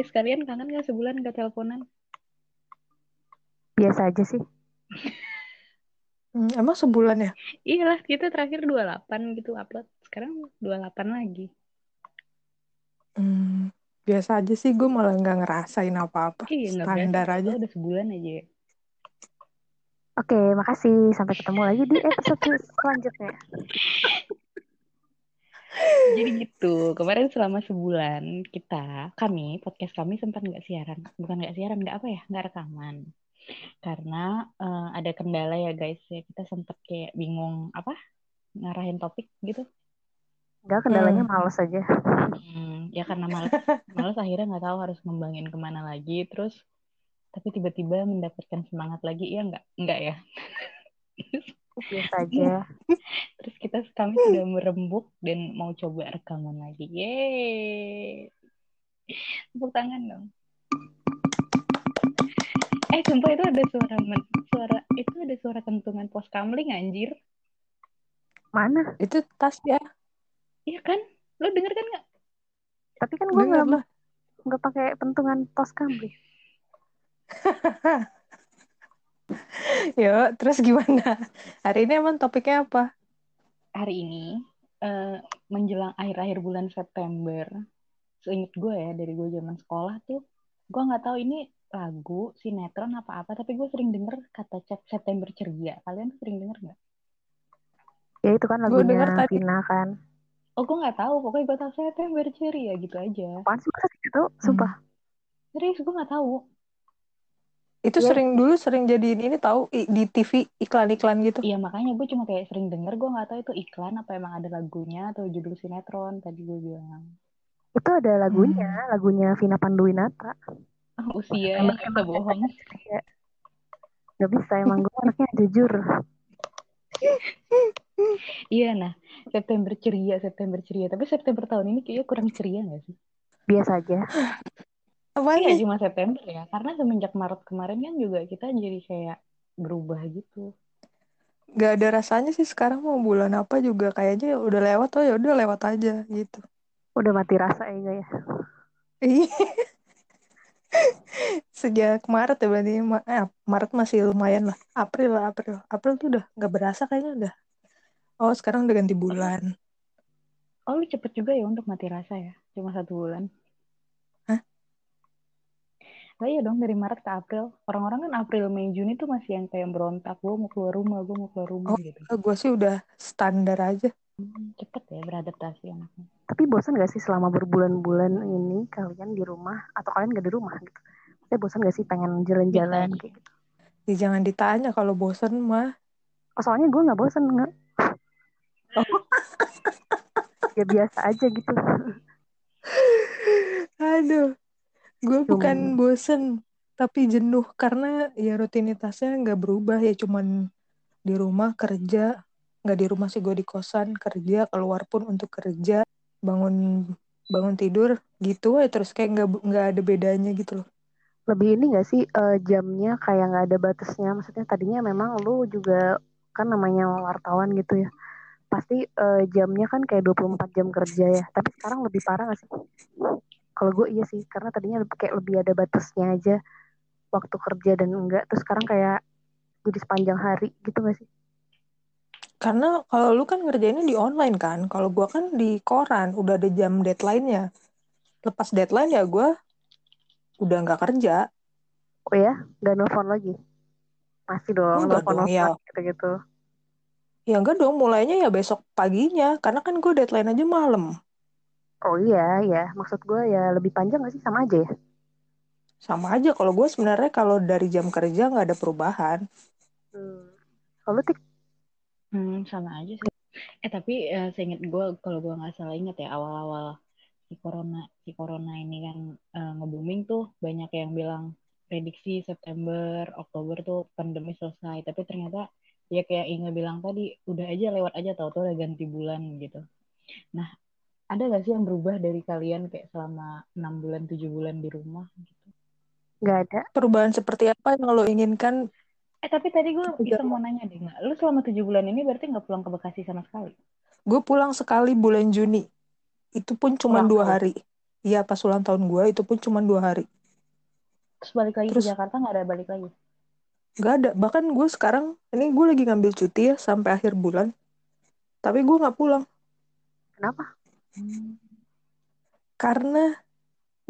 guys, kalian kangen gak sebulan gak teleponan? Biasa aja sih. Hmm, emang sebulan ya? Iyalah, kita terakhir 28 gitu upload. Sekarang 28 lagi. Hmm, biasa aja sih. Gue malah nggak ngerasain apa-apa. Iya, Standar aja. Udah sebulan aja ya. Oke, makasih. Sampai ketemu lagi di episode selanjutnya. Jadi gitu, kemarin selama sebulan kita, kami, podcast kami sempat nggak siaran. Bukan nggak siaran, nggak apa ya, nggak rekaman. Karena eh, ada kendala ya guys, ya kita sempat kayak bingung apa ngarahin topik gitu. Enggak, kendalanya males aja. Hmm, ya karena males, males akhirnya nggak tahu harus ngembangin ke mana lagi. Terus tapi tiba-tiba mendapatkan semangat lagi, ya nggak, nggak ya. Biasa aja. Terus kita kami sudah merembuk dan mau coba rekaman lagi. Yeay. Tepuk tangan dong. Eh, sumpah itu ada suara men- suara itu ada suara kentungan pos kamling anjir. Mana? Itu tas ya. Iya kan? Lo denger kan nggak? Tapi kan gue nggak nggak pakai pentungan pos kamling. Yo, terus gimana? Hari ini emang topiknya apa? Hari ini eh, menjelang akhir-akhir bulan September, seinget gue ya dari gue zaman sekolah tuh, gue nggak tahu ini lagu sinetron apa-apa, tapi gue sering denger kata September ceria. Kalian sering denger nggak? Ya itu kan Gua lagunya denger tadi. Vina kan. Oh, gue nggak tahu. Pokoknya gue tahu September ceria gitu aja. Apaan sih gitu? Sumpah. Serius, gue nggak tahu. Itu Iya. sering dulu sering jadiin ini tahu di TV iklan-iklan gitu. Iya, makanya gue cuma kayak sering denger. Gue nggak tahu itu iklan apa emang ada lagunya atau judul sinetron. Tadi gue bilang. Itu ada lagunya, lagunya Vina Panduwinata. Ah, usia yang bisa bohong. Gak bisa, emang gue anaknya jujur. Iya, nah. September ceria, September ceria. Tapi September tahun ini kayaknya kurang ceria nggak sih? Biasa aja. Apa Iya, nih? cuma September ya. Karena semenjak Maret kemarin kan juga kita jadi kayak berubah gitu. Gak ada rasanya sih sekarang mau bulan apa juga kayaknya udah lewat oh ya udah lewat aja gitu. Udah mati rasa ya ya? Iya. Sejak Maret ya berarti Ma- eh, Maret masih lumayan lah. April lah April. April tuh udah nggak berasa kayaknya udah. Oh sekarang udah ganti bulan. Oh, lu cepet juga ya untuk mati rasa ya? Cuma satu bulan. Lah iya dong, dari Maret ke April. Orang-orang kan April, Mei, Juni tuh masih yang kayak berontak. Gue mau keluar rumah, gue mau keluar rumah Oh, gitu. gue sih udah standar aja. Hmm, cepet ya beradaptasi anaknya. Tapi bosan gak sih selama berbulan-bulan ini kalian di rumah atau kalian gak di rumah gitu? Saya bosan gak sih pengen jalan-jalan gitu? Ya, jangan ditanya kalau bosen mah. Oh, soalnya gue gak bosan nggak. ya biasa aja gitu. Aduh, gue bukan Cuman- bosen tapi jenuh karena ya rutinitasnya nggak berubah ya cuman di rumah kerja nggak di rumah sih gue di kosan kerja keluar pun untuk kerja bangun bangun tidur gitu ya terus kayak nggak nggak ada bedanya gitu loh Lebih ini gak sih eh, jamnya kayak gak ada batasnya? Maksudnya tadinya memang lu juga kan namanya wartawan gitu ya. Pasti eh, jamnya kan kayak 24 jam kerja ya. Tapi sekarang lebih parah gak sih? Kalau gue iya sih, karena tadinya kayak lebih ada batasnya aja waktu kerja dan enggak. Terus sekarang kayak jadi sepanjang hari gitu gak sih? karena kalau lu kan ngerjainnya di online kan kalau gue kan di koran udah ada jam deadline-nya lepas deadline ya gue udah nggak kerja Oh ya, nggak nelfon lagi? Masih dong, nelfon dong, ya. gitu-gitu. ya enggak dong mulainya ya besok paginya karena kan gue deadline aja malam Oh iya, ya. Maksud gue ya lebih panjang gak sih? Sama aja ya? sama aja kalau gue sebenarnya kalau dari jam kerja nggak ada perubahan Hmm. Kalau tik, Hmm, sama aja sih. Eh tapi eh, seinget gue, kalau gue nggak salah inget ya awal-awal si corona si corona ini kan eh, nge-booming tuh banyak yang bilang prediksi September, Oktober tuh pandemi selesai. Tapi ternyata ya kayak Inge bilang tadi udah aja lewat aja tau-tau udah ganti bulan gitu. Nah ada gak sih yang berubah dari kalian kayak selama enam bulan tujuh bulan di rumah gitu? nggak ada. perubahan seperti apa yang lo inginkan Eh tapi tadi gue iseng mau nanya deh nggak? Lu selama tujuh bulan ini berarti nggak pulang ke Bekasi sama sekali? gue pulang sekali bulan Juni itu pun cuma dua hari Iya pas ulang tahun gue itu pun cuma dua hari. Terus balik lagi Terus ke Jakarta nggak ada balik lagi? Gak ada. Bahkan gue sekarang, ini gue lagi ngambil cuti ya sampai akhir bulan. Tapi gue gak pulang. Kenapa? Hmm. Karena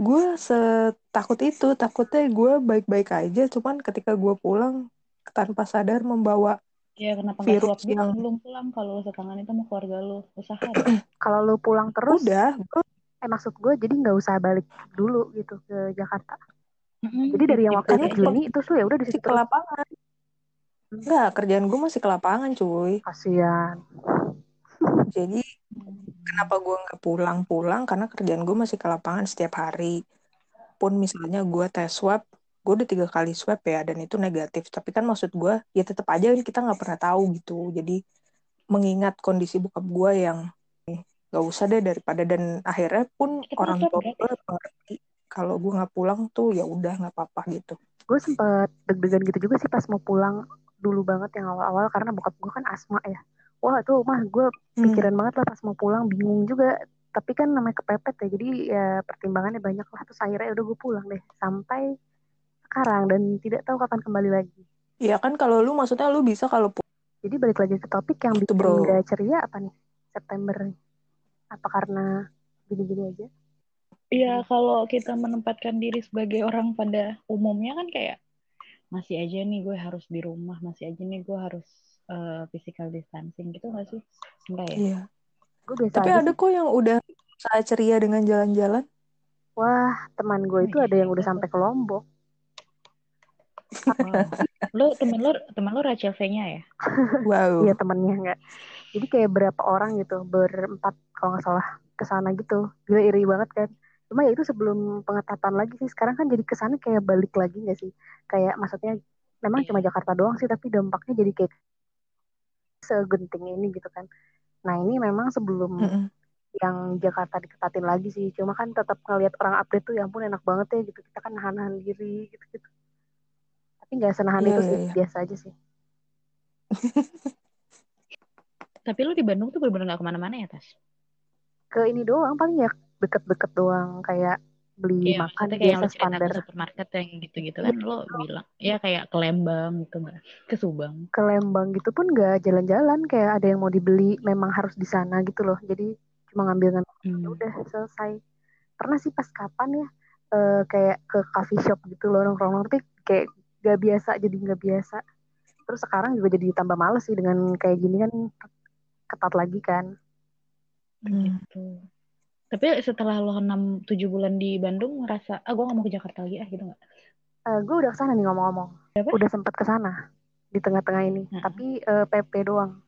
gue setakut itu. Takutnya gue baik-baik aja. Cuman ketika gue pulang, tanpa sadar membawa Ya kenapa virus dulu yang... belum pulang kalau lu sekangen itu sama keluarga lu usaha. Kalau lu pulang terus, Udah, gue eh maksud gue jadi nggak usah balik dulu gitu ke Jakarta. Mm-mm, Jadi dari yang waktu aja. Juni itu lu ya udah di situ ke lapangan. Enggak, kerjaan gue masih ke lapangan cuy. Kasian. Jadi kenapa gue nggak pulang-pulang? Karena kerjaan gue masih ke lapangan setiap hari. Pun misalnya gue tes swab, gue udah tiga kali swab ya dan itu negatif. Tapi kan maksud gue ya tetap aja kan kita nggak pernah tahu gitu. Jadi mengingat kondisi bokap gue yang nggak usah deh daripada dan akhirnya pun orang swab tua gue mengerti kalau gue nggak pulang tuh ya udah nggak apa-apa gitu. Gue sempet deg-degan gitu juga sih pas mau pulang dulu banget yang awal-awal karena bokap gue kan asma ya. Wah tuh mah gue Hmm. pikiran banget lah pas mau pulang bingung juga. Tapi kan namanya kepepet ya jadi ya pertimbangannya banyak lah. Terus akhirnya udah gue pulang deh sampai sekarang dan tidak tahu kapan kembali lagi. Ya kan kalau lu maksudnya lu bisa kalau Jadi balik lagi ke topik yang Gitu, bikin bro. gak ceria apa nih September nih? Apa karena gini-gini aja? Iya kalau kita menempatkan diri sebagai orang pada umumnya kan kayak masih aja nih gue harus di rumah, masih aja nih gue harus eh, physical distancing gitu gak sih? Enggak ya? Iya. Gue biasa Tapi ada sih. kok yang udah saat ceria dengan jalan-jalan. Wah teman gue Oh, itu iya, ada yang udah iya, sampai ke Lombok. Lu temen lu temen lu Rachel V-nya ya? Wow. Iya temennya nggak. Jadi kayak berapa orang gitu berempat kalau nggak salah ke sana gitu. Gila iri banget kan. Cuma ya itu sebelum pengetatan lagi sih. Sekarang kan jadi ke sana kayak balik lagi nggak sih? Kayak maksudnya memang Iya. cuma Jakarta doang sih tapi dampaknya jadi kayak segenting ini gitu kan. Nah ini memang sebelum Mm-mm. yang Jakarta diketatin lagi sih. Cuma kan tetap ngelihat orang update tuh ya ampun enak banget ya gitu. Kita kan nahan-nahan diri gitu-gitu. Tapi nggak senahan Iya, itu sih. iya. Biasa aja sih. Tapi lu di Bandung tuh bener-bener gak ke mana-mana ya, Tas? Ke ini doang paling ya deket-deket doang kayak beli Iya, makan kayak yang standar. ke supermarket yang gitu-gitu kan lo bilang. Ya kayak ke Lembang gitu nggak? Ke Subang. ke Lembang gitu pun nggak jalan-jalan kayak ada yang mau dibeli memang harus di sana gitu loh jadi cuma ngambil ngambil Hmm. ya udah selesai pernah sih pas kapan ya eh, kayak ke coffee shop gitu loh nongkrong tapi kayak gak biasa jadi nggak biasa terus sekarang juga jadi tambah males sih dengan kayak gini kan ketat lagi kan Hmm. Gitu. Tapi setelah lo 6-7 bulan di Bandung ngerasa, ah gue gak mau ke Jakarta lagi ah gitu gak? Eh, gue udah ke sana nih ngomong-ngomong udah sempat ke sana di tengah-tengah ini Heeh. tapi eh, PP doang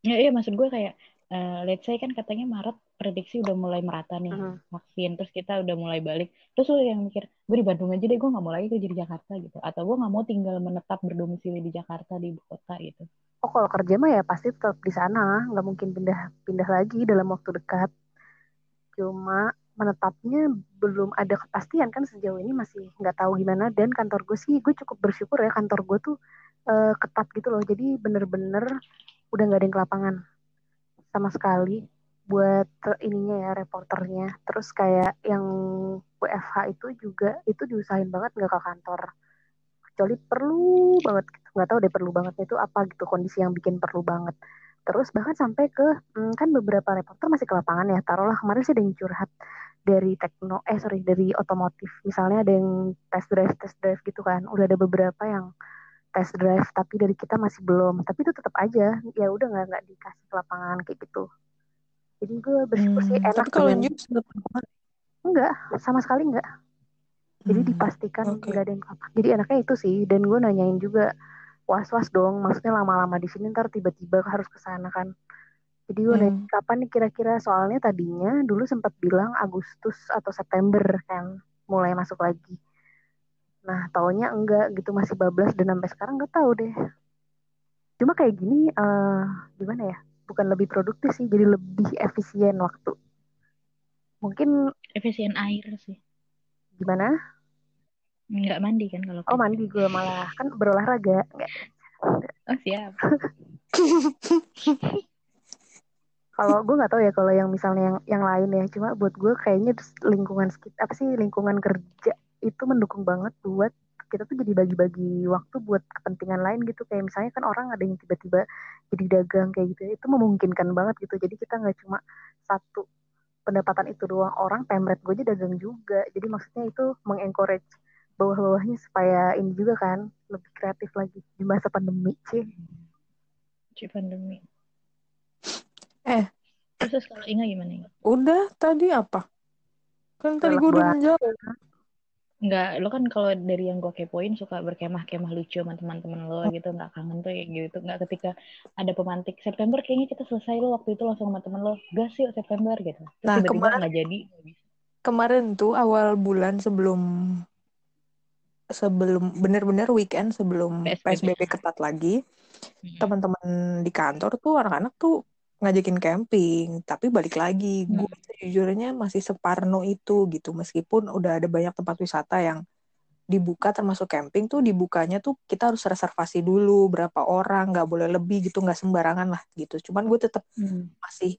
Ya iya maksud gue kayak, eh, let's say kan katanya Maret prediksi udah mulai merata nih Mhm. vaksin, terus kita udah mulai balik. Terus lo yang mikir, gue di Bandung aja deh, gue gak mau lagi kerja di Jakarta gitu. Atau gue gak mau tinggal menetap berdomisili di Jakarta, di ibu kota gitu. Oh kalau kerja mah ya pasti tetap di sana, nggak mungkin pindah pindah lagi dalam waktu dekat. Cuma menetapnya belum ada kepastian kan sejauh ini masih nggak tahu gimana. Dan kantor gue sih gue cukup bersyukur ya kantor gue tuh eh, ketat gitu loh. Jadi bener-bener udah nggak ada yang ke lapangan sama sekali buat ininya ya reporternya. Terus kayak yang WFH itu juga itu diusahain banget nggak ke kantor. Kecuali perlu banget gitu. nggak tahu deh perlu bangetnya itu apa gitu kondisi yang bikin perlu banget terus bahkan sampai ke hmm, kan beberapa reporter masih ke lapangan ya taruhlah kemarin sih ada yang curhat dari tekno eh sorry dari otomotif. Misalnya ada yang test drive test drive gitu kan. Udah ada beberapa yang test drive tapi dari kita masih belum. Tapi itu tetap aja ya udah nggak nggak dikasih ke lapangan kayak gitu. Jadi gue bersyukur sih Hmm, enak Tapi kalau dengan news enggak sama sekali enggak jadi Hmm, dipastikan oke. nggak ada yang apa jadi enaknya itu sih dan gue nanyain juga was was dong. Maksudnya lama-lama di sini ntar tiba-tiba harus ke sana kan. Jadi gue nanya Hmm. kapan nih kira-kira? Soalnya tadinya dulu sempat bilang Agustus atau September kan mulai masuk lagi. Nah taunya enggak gitu masih bablas dan sampai sekarang nggak tahu deh. Cuma kayak gini eh gimana ya? Bukan lebih produktif sih jadi lebih efisien waktu. Mungkin Efisien air sih. gimana Nggak mandi kan kalau oh mandi gue malah. Kan berolahraga. Nggak. Oh siap. kalau gue nggak tahu ya kalau yang misalnya yang yang lain ya. Cuma buat gue kayaknya lingkungan apa sih lingkungan kerja itu mendukung banget buat kita tuh jadi bagi-bagi waktu buat kepentingan lain gitu. Kayak misalnya kan orang ada yang tiba-tiba jadi dagang kayak gitu ya, itu memungkinkan banget gitu. Jadi kita nggak cuma satu pendapatan itu doang. Orang pemret gue aja dagang juga. Jadi maksudnya itu mengencourage bawah-bawahnya supaya ini juga kan lebih kreatif lagi di masa pandemi sih Ci pandemi eh terus kalau Inga gimana Inga? udah tadi apa kan tadi gue udah menjawab Enggak, lo kan kalau dari yang gue kepoin suka berkemah-kemah lucu sama teman-teman lo gitu, nggak kangen tuh kayak gitu. Nggak ketika ada pemantik September kayaknya kita selesai lo waktu itu langsung sama temen lo, gas sih September gitu. Terus nah, tiba-tiba kemarin, nggak jadi. Kemarin tuh awal bulan sebelum sebelum bener-bener weekend sebelum PSBB, PSBB ketat lagi, hmm. teman-teman di kantor tuh anak-anak tuh ngajakin camping tapi balik lagi hmm. gue sejujurnya masih separno itu gitu meskipun udah ada banyak tempat wisata yang dibuka termasuk camping tuh dibukanya tuh kita harus reservasi dulu berapa orang nggak boleh lebih gitu nggak sembarangan lah gitu cuman gue tetap hmm. masih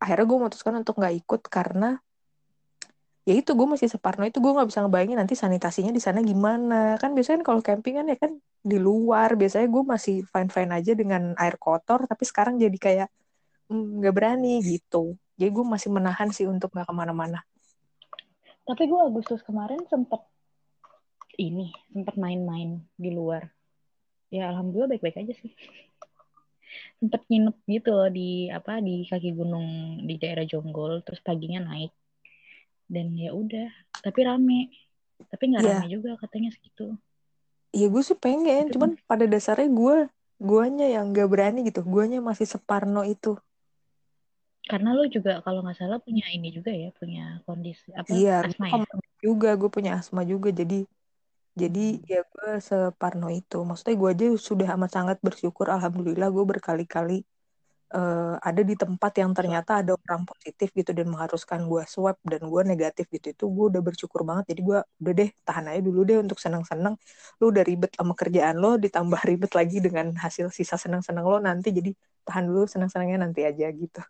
akhirnya gue memutuskan untuk nggak ikut karena ya itu gue masih separno itu gue nggak bisa ngebayangin nanti sanitasinya di sana gimana. Kan biasanya kan kalau camping kan ya kan di luar biasanya gue masih fine fine aja dengan air kotor tapi sekarang jadi kayak nggak berani gitu. Jadi gue masih menahan sih untuk nggak ke mana-mana. Tapi gue Agustus kemarin sempet ini sempet main-main di luar. Ya alhamdulillah baik-baik aja sih. Sempet nginep gitu loh di apa di kaki gunung di daerah Jonggol terus paginya naik dan ya udah tapi rame tapi nggak yeah. rame juga katanya segitu Iya gue sih pengen, itu cuman pada dasarnya gue guanya yang gak berani gitu, guanya masih separno itu. Karena lo juga kalau nggak salah punya ini juga ya, punya kondisi apa iya, asma ya? juga gue punya asma juga jadi jadi hmm. ya gue separno itu. Maksudnya gue aja sudah amat sangat bersyukur alhamdulillah gue berkali-kali uh, ada di tempat yang ternyata ada orang positif gitu dan mengharuskan gue swab dan gue negatif gitu itu gue udah bersyukur banget. Jadi gue udah deh tahan aja dulu deh untuk senang-senang. Lu udah ribet sama kerjaan lo ditambah ribet lagi dengan hasil sisa senang-senang lo nanti. Jadi tahan dulu senang-senangnya nanti aja gitu.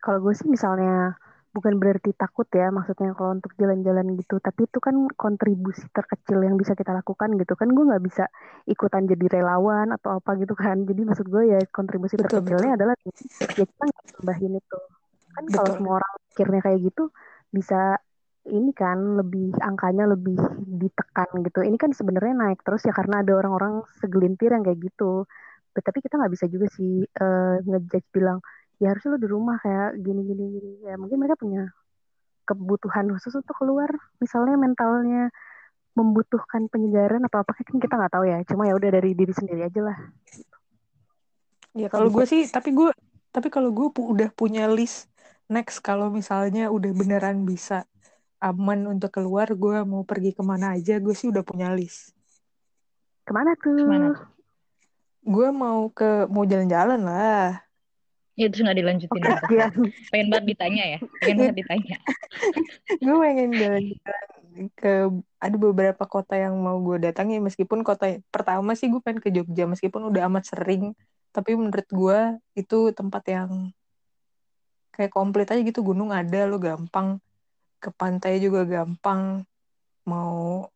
Kalau gue sih misalnya bukan berarti takut ya maksudnya kalau untuk jalan-jalan gitu. Tapi itu kan kontribusi terkecil yang bisa kita lakukan gitu kan. Gue nggak bisa ikutan jadi relawan atau apa gitu kan. Jadi maksud gue ya kontribusi betul, terkecilnya betul. adalah ya kita nggak tambahin itu. Kan betul. kalau semua orang pikirnya kayak gitu bisa ini kan lebih angkanya lebih ditekan gitu. Ini kan sebenarnya naik terus ya karena ada orang-orang segelintir yang kayak gitu. Tapi kita nggak bisa juga sih uh, ngejudge bilang ya harusnya lo di rumah kayak gini gini gini. Ya mungkin mereka punya kebutuhan khusus untuk keluar. Misalnya mentalnya membutuhkan penyegaran atau apa kan kita nggak tahu ya. Cuma ya udah dari diri sendiri aja lah. Ya kalau gue sih tapi gue tapi kalau gue pu udah punya list next kalau misalnya udah beneran bisa aman untuk keluar gue mau pergi ke mana aja gue sih udah punya list. Ke mana tuh? Ke mana? Gue mau ke mau jalan-jalan lah Ya terus nggak dilanjutin okay, ya. Pengen banget ditanya ya. Pengen banget ditanya. gue pengen jalan-jalan ke ada beberapa kota yang mau gue datangi meskipun kota pertama sih gue pengen ke Jogja meskipun udah amat sering tapi menurut gue itu tempat yang kayak komplit aja gitu gunung ada lo gampang ke pantai juga gampang mau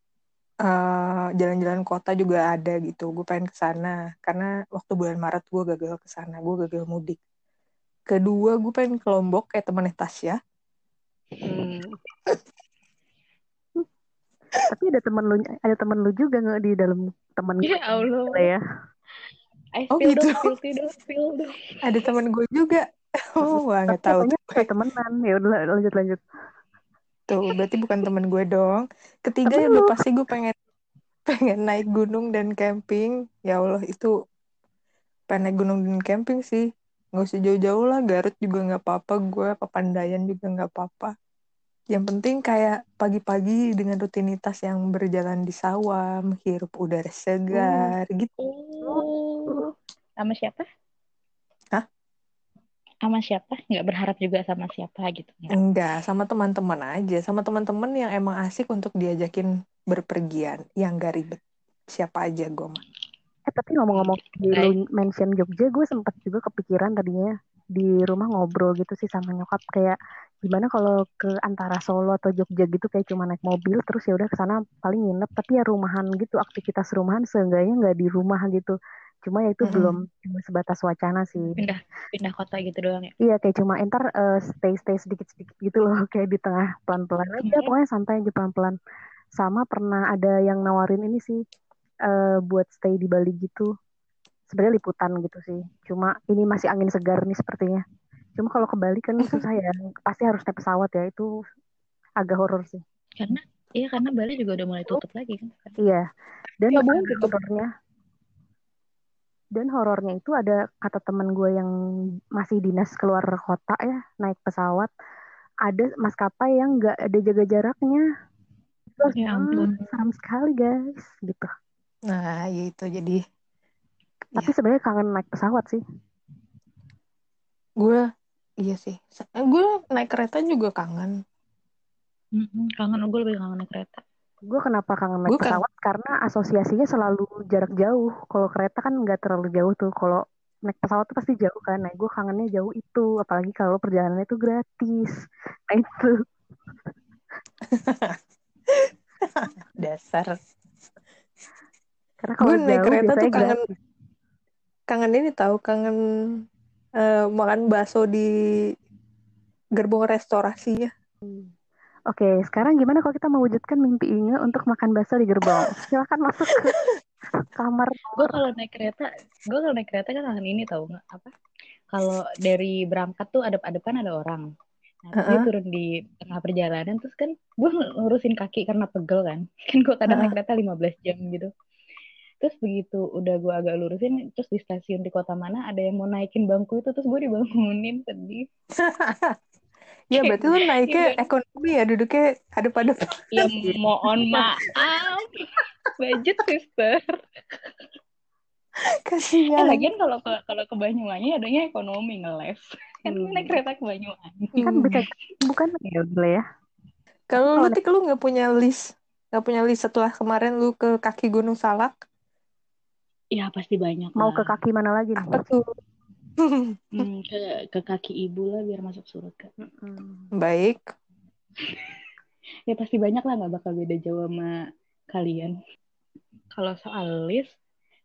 uh, jalan-jalan kota juga ada gitu gue pengen ke sana karena waktu bulan Maret gue gagal ke sana gue gagal mudik kedua gue pengen ke Lombok kayak temennya Tasya. Hmm. tapi ada temen lu ada temen lu juga nggak di dalam temen ya Allah. ya? I oh gitu. dong, feel feel dong. ada temen gue juga. Oh wah nggak tahu. temenan. Ya udah lanjut lanjut. Tuh berarti bukan temen gue dong. Ketiga ya udah pasti gue pengen pengen naik gunung dan camping. Ya Allah itu pengen naik gunung dan camping sih nggak usah jauh-jauh lah Garut juga nggak apa-apa gue Papandayan juga nggak apa-apa. Yang penting kayak pagi-pagi dengan rutinitas yang berjalan di sawah menghirup udara segar hmm. gitu. Oh. sama siapa? Hah? sama siapa? Nggak berharap juga sama siapa gitu enggak, enggak sama teman-teman aja. Sama teman-teman yang emang asik untuk diajakin berpergian. Yang gak ribet siapa aja gue mah Eh tapi ngomong-ngomong di lu mention Jogja, gue sempat juga kepikiran tadinya di rumah ngobrol gitu sih sama nyokap. Kayak gimana kalau ke antara Solo atau Jogja gitu kayak cuma naik mobil terus ya udah ke sana paling nginep. Tapi ya rumahan gitu aktivitas rumahan seenggaknya nggak di rumah gitu. Cuma ya itu belum cuma sebatas wacana sih. Pindah pindah kota gitu doang ya? Iya kayak cuma entar eh, stay stay sedikit sedikit gitu loh kayak di tengah pelan pelan aja Kemarin- pokoknya santai aja pelan pelan sama pernah ada yang nawarin ini sih eh, buat stay di Bali gitu. Sebenarnya liputan gitu sih. Cuma ini masih angin segar nih sepertinya. Cuma kalau ke Bali kan susah ya. Pasti harus naik pesawat ya. Itu agak horor sih. Karena iya karena Bali juga udah mulai tutup lagi kan iya. Dan tutup. horornya dan horornya itu ada kata teman gue yang masih dinas keluar kota ya naik pesawat. Ada maskapai yang nggak ada jaga jaraknya. Terus, Ya ampun. serem sekali guys gitu Nah, ya itu jadi tapi sebenarnya kangen naik pesawat sih. Gue iya sih. Gue naik kereta juga kangen. Kangen gue lebih kangen naik kereta. Gue kenapa kangen naik Gue kan- pesawat? Karena asosiasinya selalu jarak jauh. Kalau kereta kan nggak terlalu jauh tuh. Kalau naik pesawat tuh pasti jauh kan. Nah gue kangennya jauh itu. Apalagi kalau perjalanannya itu gratis. Nah itu. Dasar. Karena kalau Gue naik jauh kereta tuh kangen gratis kangen ini tahu kangen eh, makan bakso di gerbong restorasinya. Oke, sekarang gimana kalau kita mewujudkan mimpi Inge untuk makan bakso di gerbong? Silakan masuk ke kamar. gue kalau naik kereta gue kalau naik kereta kan kangen ini tau nggak apa kalau dari berangkat tuh adep-adepan ada orang nah terus dia Heeh. turun di tengah perjalanan terus kan gue ngurusin kaki karena pegel kan kan gue kadang naik kereta 15 jam gitu terus begitu udah gue agak lurusin terus di stasiun di kota mana ada yang mau naikin bangku itu terus gue dibangunin sedih Ya berarti lu naiknya Iya. ekonomi ya duduknya ada pada ya mohon maaf budget sister Eh, kasihan. lagian kalau ke kalau ke Banyuwangi adanya ekonomi ngeles kan Hmm. naik kereta ke Banyuwangi Kan bisa bukan ya boleh ya. Kalau lu tik lu nggak punya list, nggak punya list setelah kemarin lu ke kaki Gunung Salak, ya pasti banyak Mau ke lah. kaki mana lagi nih? apa tuh? Hmm, ke ke kaki ibu lah biar masuk surga Mm-mm. Baik. ya pasti banyak lah nggak bakal beda jauh sama kalian kalau soal list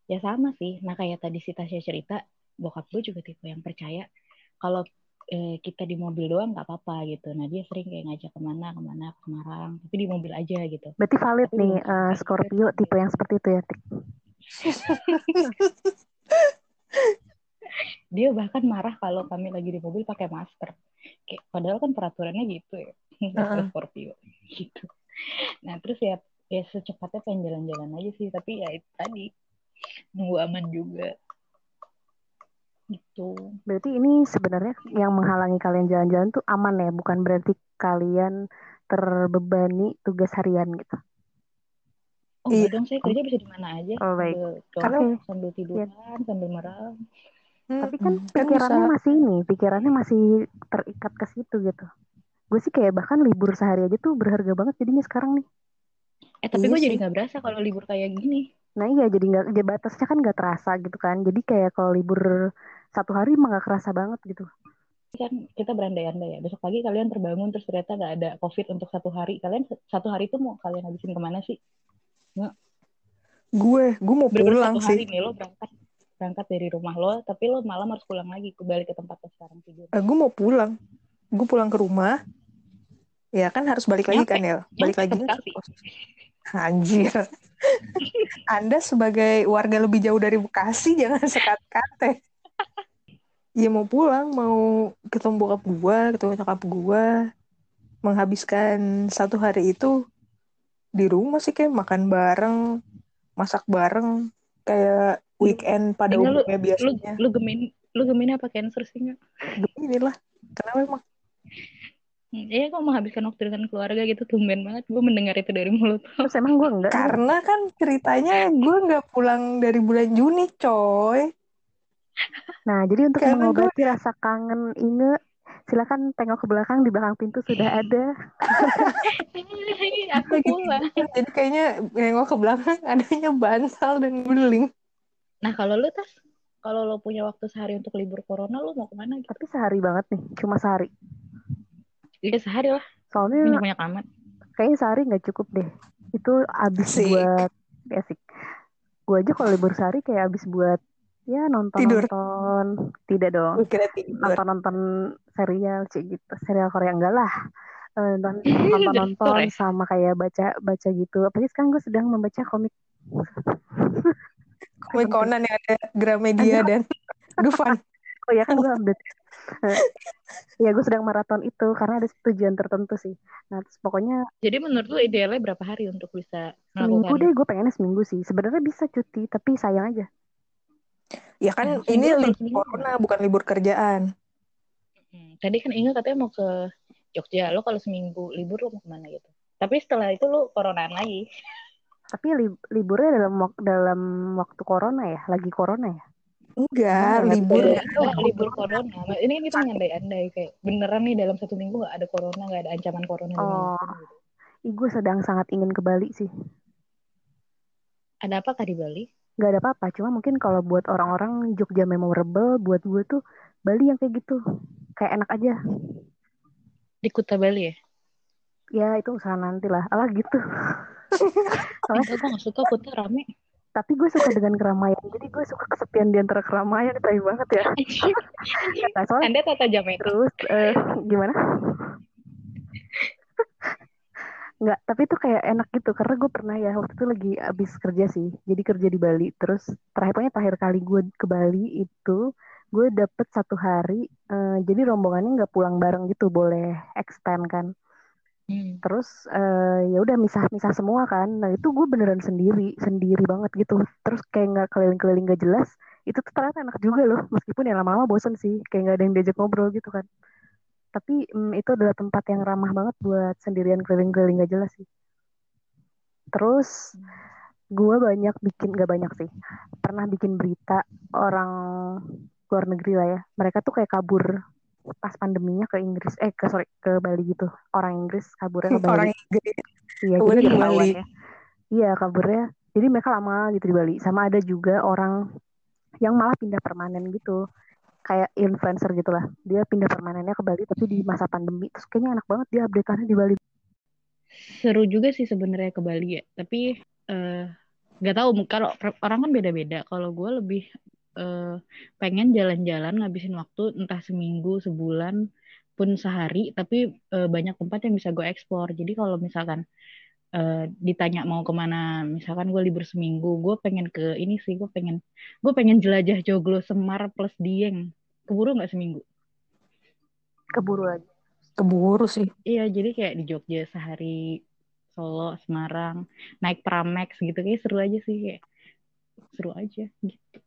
ya sama sih nah kayak tadi si Tasya cerita bokap gue juga tipe yang percaya kalau eh, kita di mobil doang nggak apa-apa gitu nah dia sering kayak ngajak ke mana ke mana ke Semarang tapi di mobil aja gitu Berarti valid Tapi nih eh, sampai. Scorpio tipe yang seperti itu ya, Tik. dia bahkan marah kalau kami lagi di mobil pakai masker. Kayak padahal kan peraturannya gitu ya. Scorpio gitu. Nah terus ya ya secepatnya pengen jalan-jalan aja sih tapi ya itu tadi nunggu aman juga. Gitu. Berarti ini sebenarnya yang menghalangi kalian jalan-jalan tuh aman ya, bukan berarti kalian terbebani tugas harian gitu. Oh Iya. dong saya kerja bisa di mana aja Oh, baik. sambil Karena- sambil, tiduran sambil merem Tapi kan Mm-mm. pikirannya bisa. masih ini, pikirannya masih terikat ke situ gitu. Gue sih kayak bahkan libur sehari aja tuh berharga banget jadinya sekarang nih. eh tapi Iya gue jadi nggak berasa kalau libur kayak gini Nah iya jadi nggak ya batasnya kan nggak terasa gitu kan. Jadi kayak kalau libur satu hari emang nggak kerasa banget gitu. kan kita berandai-andai ya besok pagi kalian terbangun terus ternyata nggak ada covid untuk satu hari kalian satu hari itu mau kalian habisin ke mana sih Gue, gue mau bener pulang satu hari sih. nih lo berangkat berangkat dari rumah lo tapi lo malam harus pulang lagi kembali ke tempat lo sekarang tidur Eh, gue mau pulang. Gue pulang ke rumah. Ya kan harus balik lagi Nyampe. kan ya. Balik Nyampe lagi. Anjir. Anda sebagai warga lebih jauh dari Bekasi jangan sekat-kate. Ya mau pulang, mau ketemu bokap gua, ketemu nyokap gua, menghabiskan satu hari itu di rumah sih kayak makan bareng, masak bareng, kayak weekend pada lu- umumnya lu biasanya. lu gemin lu gemin apa cancer sih nggak Begini lah. Kenapa emang? Hmm, Iya kok menghabiskan waktu dengan keluarga gitu tumben banget gue mendengar itu dari mulut Terus emang gue enggak. Karena kan ceritanya gue nggak pulang dari bulan Juni, coy. Nah jadi untuk Karena mengobati rasa kangen Inge, silakan tengok ke belakang di belakang pintu sudah ada. aku pulang Jadi kayaknya nengok ke belakang adanya bantal dan beling. nah kalau lu tas kalau lo punya waktu sehari untuk libur corona lo mau ke mana gitu? Tapi sehari banget nih, cuma sehari. Iya sehari lah, Soalnya banyak banyak amat. kayaknya sehari nggak cukup deh. Itu abis Asik. buat ya asik. Gue aja kalau libur sehari kayak abis buat ya nonton Tidur. nonton. Tidak dong. Nonton nonton serial cik gitu. Serial Korea enggak lah. Eh, Nonton nonton sama kayak baca baca gitu. Apalagi sekarang gue sedang membaca komik. Komik Conan yang ada Gramedia dan Dufan. Oh ya kan gue update. Eh, ya gue sedang maraton itu karena ada tujuan tertentu sih. Nah terus pokoknya Jadi menurut lo idealnya berapa hari untuk bisa seminggu melakukan? deh gue pengennya seminggu sih. Sebenarnya bisa cuti tapi sayang aja. Ya kan Hmm, ini seminggu libur seminggu. corona bukan libur kerjaan. Hmm, Tadi kan Inga katanya mau ke Jogja. Lo kalau seminggu libur lo mau ke mana gitu? Tapi setelah itu lo coronaan lagi. Tapi li- liburnya dalam wak- dalam waktu corona ya, lagi corona ya. Enggak, libur enggak, libur corona. Ini kan kita mengandai-andai kayak beneran nih dalam satu minggu nggak ada corona, nggak ada ancaman corona Oh. gitu. Ih, gue sedang sangat ingin ke Bali sih. Ada apa kah di Bali? Gak ada apa-apa, cuma mungkin kalau buat orang-orang Jogja memorable, buat gue tuh Bali yang kayak gitu. Kayak enak aja. Di Kuta Bali ya? Ya itu usaha nanti lah. Alah gitu. Soalnya, Enggak, gue nggak suka Kuta rame. tapi gue suka dengan keramaian. Jadi gue suka kesepian di antara keramaian. Tai banget ya. Nah, soalnya Anda tata Jamaica. terus eh, gimana? Nggak, tapi itu kayak enak gitu karena gue pernah ya waktu itu lagi abis kerja sih, jadi kerja di Bali. Terus terakhir pokoknya terakhir kali gue ke Bali itu gue dapet satu hari, eh, jadi rombongannya nggak pulang bareng gitu, boleh extend kan. Hmm. Terus eh, ya udah misah-misah semua kan. Nah itu gue beneran sendiri, sendiri banget gitu. Terus kayak nggak keliling-keliling nggak jelas. Itu tuh ternyata enak juga loh, meskipun ya lama-lama bosen sih, kayak nggak ada yang diajak ngobrol gitu kan. Tapi mm, itu adalah tempat yang ramah banget buat sendirian keliling-keliling gak jelas sih. Terus gue banyak bikin, gak banyak sih. Pernah bikin berita orang luar negeri lah ya. Mereka tuh kayak kabur pas pandeminya ke Inggris, eh ke sorry ke Bali gitu. Orang Inggris kaburnya ke Bali. orang Inggris. Iya, kabur jadi Bali. ya. Iya, kaburnya. Jadi mereka lama gitu di Bali. Sama ada juga orang yang malah pindah permanen gitu. Kayak influencer gitu lah. Dia pindah permanennya ke Bali tapi di masa pandemi. Terus kayaknya enak banget dia update-annya di Bali. Seru juga sih sebenarnya ke Bali ya. Tapi eh nggak tahu kalau orang kan beda-beda. Kalau gue lebih eh, pengen jalan-jalan ngabisin waktu entah seminggu, sebulan pun sehari. Tapi eh, banyak tempat yang bisa gue eksplor. Jadi kalau misalkan eh, ditanya mau ke mana, misalkan gue libur seminggu, gue pengen ke ini sih. Gue pengen gue pengen jelajah Joglo, Semar plus Dieng. Keburu nggak seminggu? Keburu lagi. Keburu sih. Iya, jadi kayak di Jogja sehari Solo, Semarang, naik Pramex gitu kayak seru aja sih kayak seru aja gitu.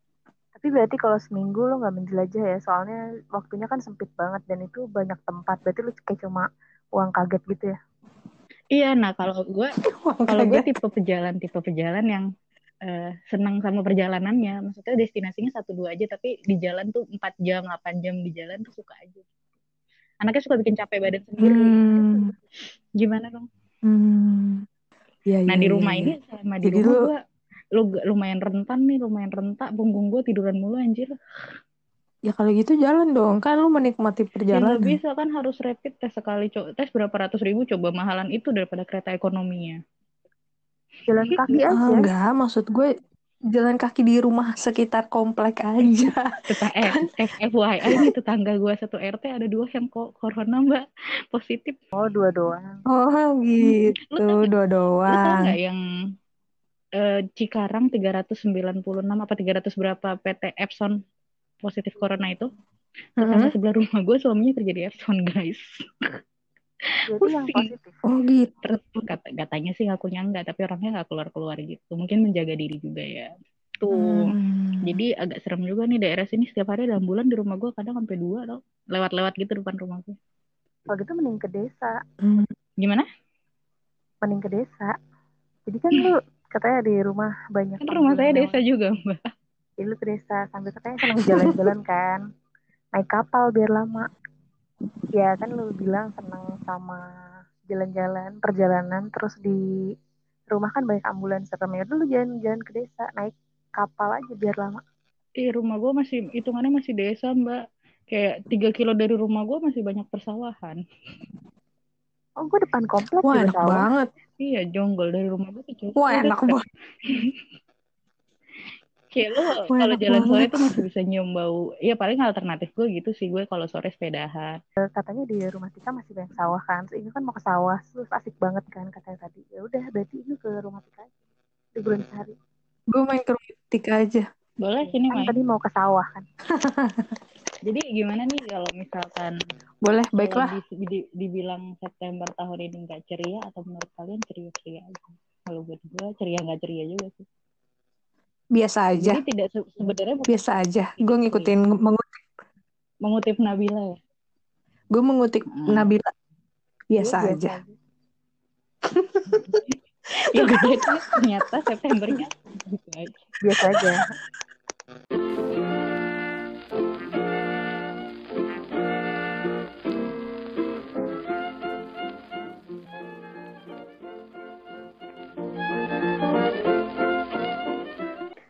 Tapi berarti kalau seminggu lo nggak menjelajah ya. Soalnya waktunya kan sempit banget. Dan itu banyak tempat. Berarti lo kayak cuma uang kaget gitu ya. Iya, nah kalau gue kalau gue tipe pejalan tipe pejalan yang eh, senang sama perjalanannya. Maksudnya destinasinya satu dua aja, tapi di jalan tuh 4 jam, 8 jam di jalan tuh suka aja. Anaknya suka bikin capek badan sendiri. Hmm. Gimana dong? Hmm. Ya, Nah ya, di ya, rumah ya. ini selama di Jadi rumah lu- gue lu lumayan rentan nih, lumayan rentak. Punggung gue tiduran mulu anjir. Ya kalau gitu jalan dong. Kan lu menikmati Ya perjalanan. bisa kan harus rapid tes sekali. Co tes berapa ratus ribu coba mahalan itu daripada kereta ekonominya. Jalan kaki Ah, aja. enggak, maksud gue jalan kaki di rumah sekitar komplek aja. Tetap eh, F- FYI nih tetangga gue satu RT ada dua yang kok corona mbak positif. Oh dua doang. Oh gitu, Lu tau dua Lu tau doang. nggak yang eh, Cikarang 396 apa 300 berapa PT Epson positif corona itu? Tetangga Mm-mm. sebelah rumah gue suaminya kerja di Epson guys. Pusing. Oh gitu. Terus kata, katanya sih ngakunya enggak, tapi orangnya nggak keluar-keluar gitu. Mungkin menjaga diri juga ya. Tuh. Hmm. Jadi agak serem juga nih daerah sini setiap hari dalam bulan di rumah gue kadang sampai dua tau. Lewat-lewat gitu depan rumah gue. Kalau gitu mending ke desa. Hmm. Gimana? Mending ke desa. Jadi kan lu katanya di rumah banyak Kan rumah saya desa juga mbak. Jadi lu ke desa sambil katanya senang jalan-jalan kan. Naik kapal biar lama. Ya kan lu bilang senang sama jalan-jalan, perjalanan. Terus di rumah kan banyak ambulans serem. Ya udah lu jalan-jalan ke desa. Naik kapal aja biar lama. Ih, rumah gue masih hitungannya masih desa mbak. Kayak tiga kilo dari rumah gue masih banyak persawahan. Oh, gue depan komplek Wah enak sawah. banget. Iya, jonggol dari rumah gue tuh. Wah enak banget. Kayak lo kalau jalan sore tuh masih bisa nyium bau. Iya paling alternatif gue gitu sih gue kalau sore sepedahan. Eh, Katanya di rumah kita masih banyak sawah kan. Terus ini kan mau ke sawah, terus asik banget kan katanya tadi. Ya udah, berarti ini ke rumah kita aja. Liburan sehari. Gue main ke rumah Tika aja. Boleh sini Kan main. tadi mau ke sawah kan. Jadi gimana nih kalau misalkan Boleh, baiklah. di- di- dibilang September tahun ini nggak ceria atau menurut kalian ceria-ceria aja? Kalau buat gue ceria nggak ceria juga sih. Biasa aja. Jadi tidak se- sebenarnya Biasa aja. Gue ngikutin, mengutip, mengutip Nabila ya. gue mengutip Hmm. Nabila. Biasa aja. Ya ternyata Septembernya gitu aja. Biasa aja.